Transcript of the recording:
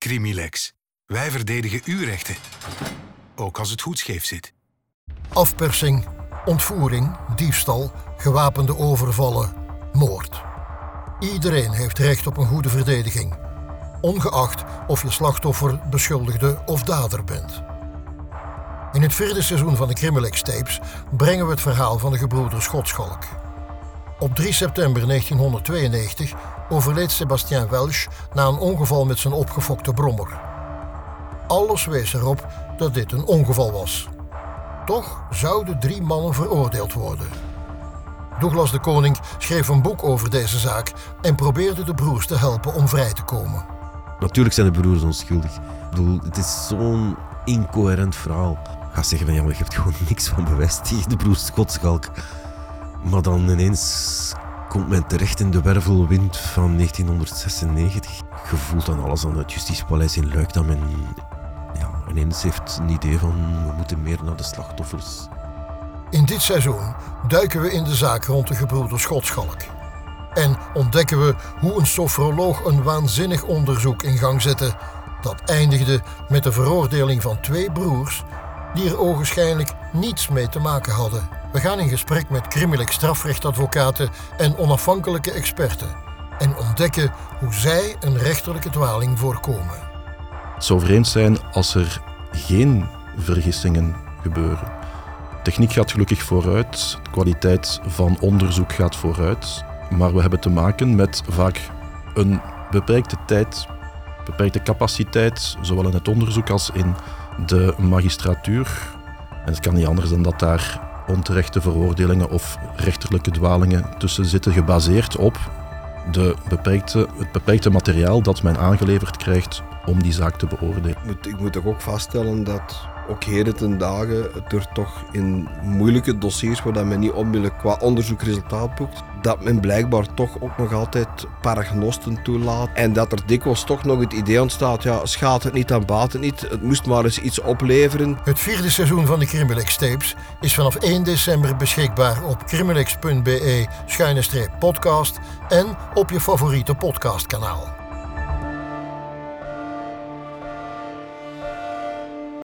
Crimilex. Wij verdedigen uw rechten. Ook als het goed scheef zit. Afpersing, ontvoering, diefstal, gewapende overvallen, moord. Iedereen heeft recht op een goede verdediging, ongeacht of je slachtoffer, beschuldigde of dader bent. In het vierde seizoen van de Crimilex tapes brengen we het verhaal van de gebroeders Schotschalk. Op 3 september 1992 overleed Sébastien Welch na een ongeval met zijn opgefokte brommer. Alles wees erop dat dit een ongeval was. Toch zouden drie mannen veroordeeld worden. Douglas de Koning schreef een boek over deze zaak en probeerde de broers te helpen om vrij te komen. Natuurlijk zijn de broers onschuldig. Ik bedoel, het is zo'n incoherent verhaal. Ga zeggen van ja, maar je hebt gewoon niks van bewijs tegen de broers Schotschalk. Maar dan ineens komt men terecht in de wervelwind van 1996. Je voelt dan alles aan het Justitiepaleis in Luik dat men ja, ineens heeft een idee van we moeten meer naar de slachtoffers. In dit seizoen duiken we in de zaak rond de gebroeders Schotschalk. En ontdekken we hoe een sofroloog een waanzinnig onderzoek in gang zette dat eindigde met de veroordeling van twee broers die er ogenschijnlijk niets mee te maken hadden. We gaan in gesprek met crimineel strafrechtadvocaten en onafhankelijke experten en ontdekken hoe zij een rechterlijke dwaling voorkomen. Het zou vreemd zijn als er geen vergissingen gebeuren. Techniek gaat gelukkig vooruit, de kwaliteit van onderzoek gaat vooruit, maar we hebben te maken met vaak een beperkte tijd, beperkte capaciteit, zowel in het onderzoek als in de magistratuur. En het kan niet anders dan dat daar onterechte veroordelingen of rechterlijke dwalingen tussen zitten, gebaseerd op de beperkte, het beperkte materiaal dat men aangeleverd krijgt om die zaak te beoordelen. Ik moet, ik moet toch ook vaststellen dat ook heden ten dagen er toch in moeilijke dossiers waar men niet onmiddellijk qua onderzoek resultaat boekt, dat men blijkbaar toch ook nog altijd paragnosten toelaat en dat er dikwijls toch nog het idee ontstaat, ja, schaadt het niet, dan baat het niet, het moest maar eens iets opleveren. Het vierde seizoen van de Crimilex tapes is vanaf 1 december beschikbaar op crimilex.be-podcast en op je favoriete podcastkanaal.